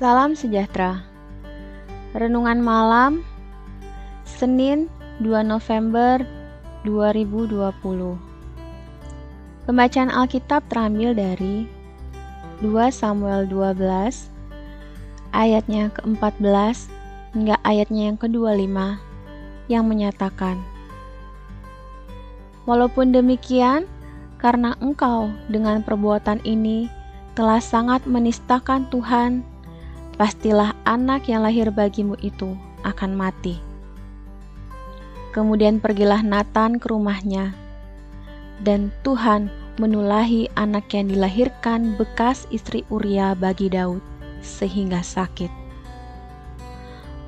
Salam sejahtera. Renungan malam Senin 2 November 2020. Pembacaan Alkitab terambil dari 2 Samuel 12 ayatnya ke-14 hingga ayatnya yang ke-25 yang menyatakan Walaupun demikian, karena engkau dengan perbuatan ini telah sangat menistakan Tuhan, pastilah anak yang lahir bagimu itu akan mati. Kemudian pergilah Nathan ke rumahnya, dan Tuhan menulahi anak yang dilahirkan bekas istri Uria bagi Daud, sehingga sakit.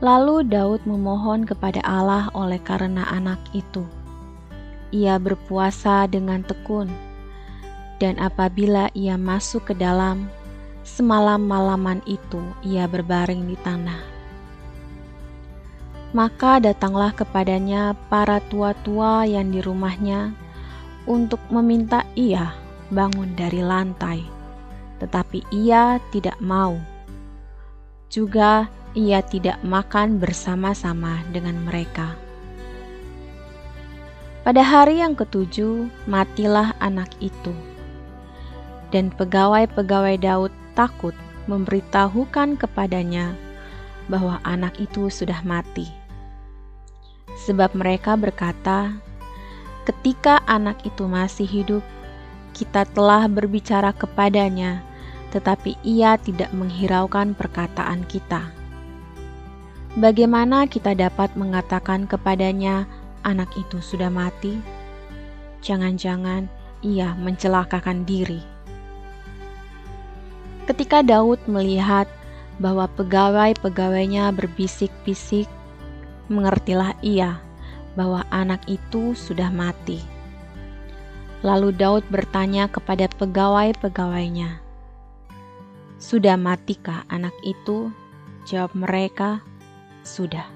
Lalu Daud memohon kepada Allah oleh karena anak itu. Ia berpuasa dengan tekun, dan apabila ia masuk ke dalam, Semalam-malaman itu ia berbaring di tanah. Maka datanglah kepadanya para tua-tua yang di rumahnya untuk meminta ia bangun dari lantai, tetapi ia tidak mau. Juga ia tidak makan bersama-sama dengan mereka. Pada hari yang ketujuh, matilah anak itu. Dan pegawai-pegawai Daud takut memberitahukan kepadanya bahwa anak itu sudah mati. Sebab mereka berkata, "Ketika anak itu masih hidup, kita telah berbicara kepadanya, tetapi ia tidak menghiraukan perkataan kita. Bagaimana kita dapat mengatakan kepadanya, 'Anak itu sudah mati'? Jangan-jangan ia mencelakakan diri." Ketika Daud melihat bahwa pegawai-pegawainya berbisik-bisik, mengertilah ia bahwa anak itu sudah mati. Lalu Daud bertanya kepada pegawai-pegawainya, "Sudah matikah anak itu?" Jawab mereka, "Sudah."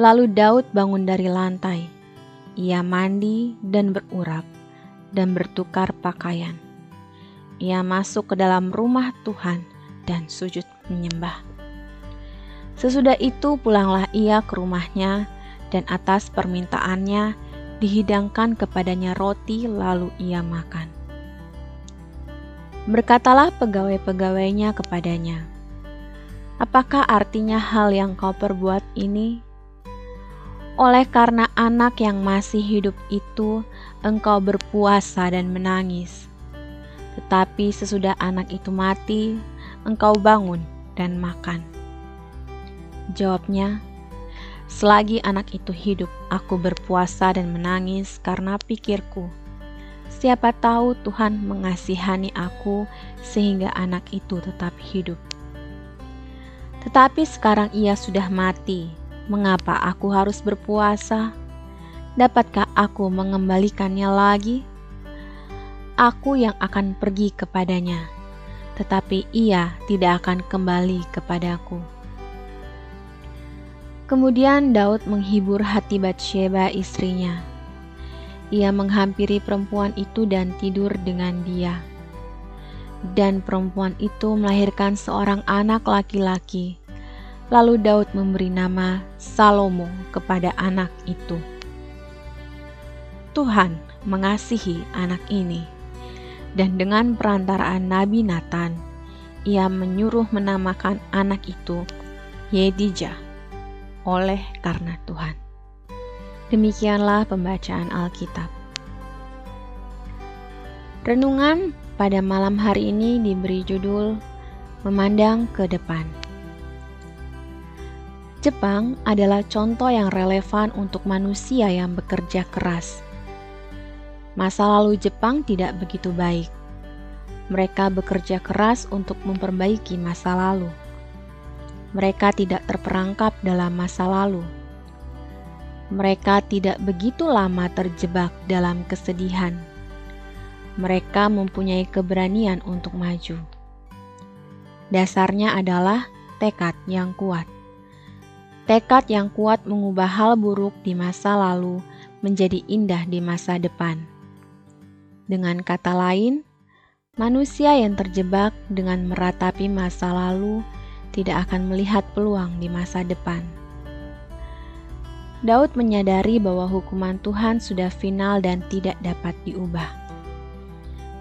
Lalu Daud bangun dari lantai. Ia mandi dan berurap dan bertukar pakaian ia masuk ke dalam rumah Tuhan dan sujud menyembah. Sesudah itu pulanglah ia ke rumahnya dan atas permintaannya dihidangkan kepadanya roti lalu ia makan. Berkatalah pegawai-pegawainya kepadanya, Apakah artinya hal yang kau perbuat ini? Oleh karena anak yang masih hidup itu, engkau berpuasa dan menangis tetapi sesudah anak itu mati, engkau bangun dan makan. Jawabnya, selagi anak itu hidup, aku berpuasa dan menangis karena pikirku, siapa tahu Tuhan mengasihani aku sehingga anak itu tetap hidup. Tetapi sekarang ia sudah mati, mengapa aku harus berpuasa? Dapatkah aku mengembalikannya lagi?' Aku yang akan pergi kepadanya, tetapi ia tidak akan kembali kepadaku. Kemudian Daud menghibur hati Batsheba istrinya. Ia menghampiri perempuan itu dan tidur dengan dia. Dan perempuan itu melahirkan seorang anak laki-laki. Lalu Daud memberi nama Salomo kepada anak itu. Tuhan mengasihi anak ini dan dengan perantaraan Nabi Nathan, ia menyuruh menamakan anak itu Yedijah oleh karena Tuhan. Demikianlah pembacaan Alkitab. Renungan pada malam hari ini diberi judul Memandang ke Depan. Jepang adalah contoh yang relevan untuk manusia yang bekerja keras Masa lalu Jepang tidak begitu baik. Mereka bekerja keras untuk memperbaiki masa lalu. Mereka tidak terperangkap dalam masa lalu. Mereka tidak begitu lama terjebak dalam kesedihan. Mereka mempunyai keberanian untuk maju. Dasarnya adalah tekad yang kuat. Tekad yang kuat mengubah hal buruk di masa lalu menjadi indah di masa depan. Dengan kata lain, Manusia yang terjebak dengan meratapi masa lalu tidak akan melihat peluang di masa depan. Daud menyadari bahwa hukuman Tuhan sudah final dan tidak dapat diubah.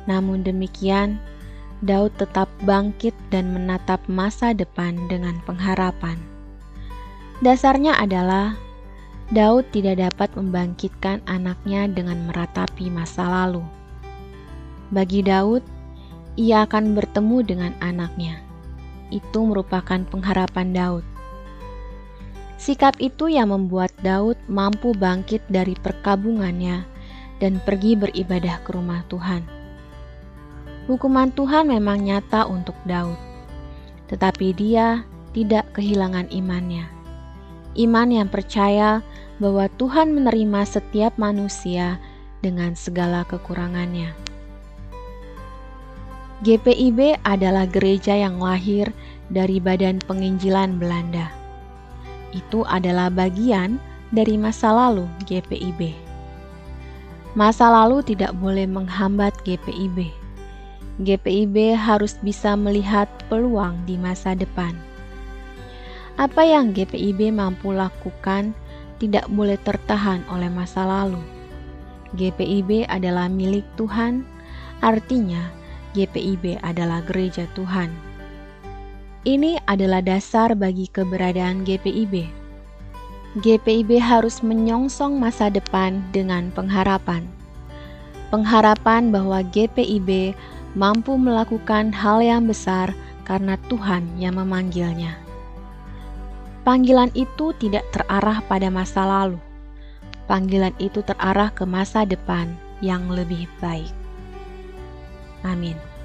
Namun demikian, Daud tetap bangkit dan menatap masa depan dengan pengharapan. Dasarnya adalah Daud tidak dapat membangkitkan anaknya dengan meratapi masa lalu. Bagi Daud, ia akan bertemu dengan anaknya. Itu merupakan pengharapan Daud. Sikap itu yang membuat Daud mampu bangkit dari perkabungannya dan pergi beribadah ke rumah Tuhan. Hukuman Tuhan memang nyata untuk Daud, tetapi dia tidak kehilangan imannya. Iman yang percaya bahwa Tuhan menerima setiap manusia dengan segala kekurangannya. GPIB adalah gereja yang lahir dari Badan Penginjilan Belanda. Itu adalah bagian dari masa lalu GPIB. Masa lalu tidak boleh menghambat GPIB. GPIB harus bisa melihat peluang di masa depan. Apa yang GPIB mampu lakukan tidak boleh tertahan oleh masa lalu. GPIB adalah milik Tuhan, artinya GPIB adalah gereja Tuhan. Ini adalah dasar bagi keberadaan GPIB. GPIB harus menyongsong masa depan dengan pengharapan. Pengharapan bahwa GPIB mampu melakukan hal yang besar karena Tuhan yang memanggilnya. Panggilan itu tidak terarah pada masa lalu. Panggilan itu terarah ke masa depan yang lebih baik. Amin.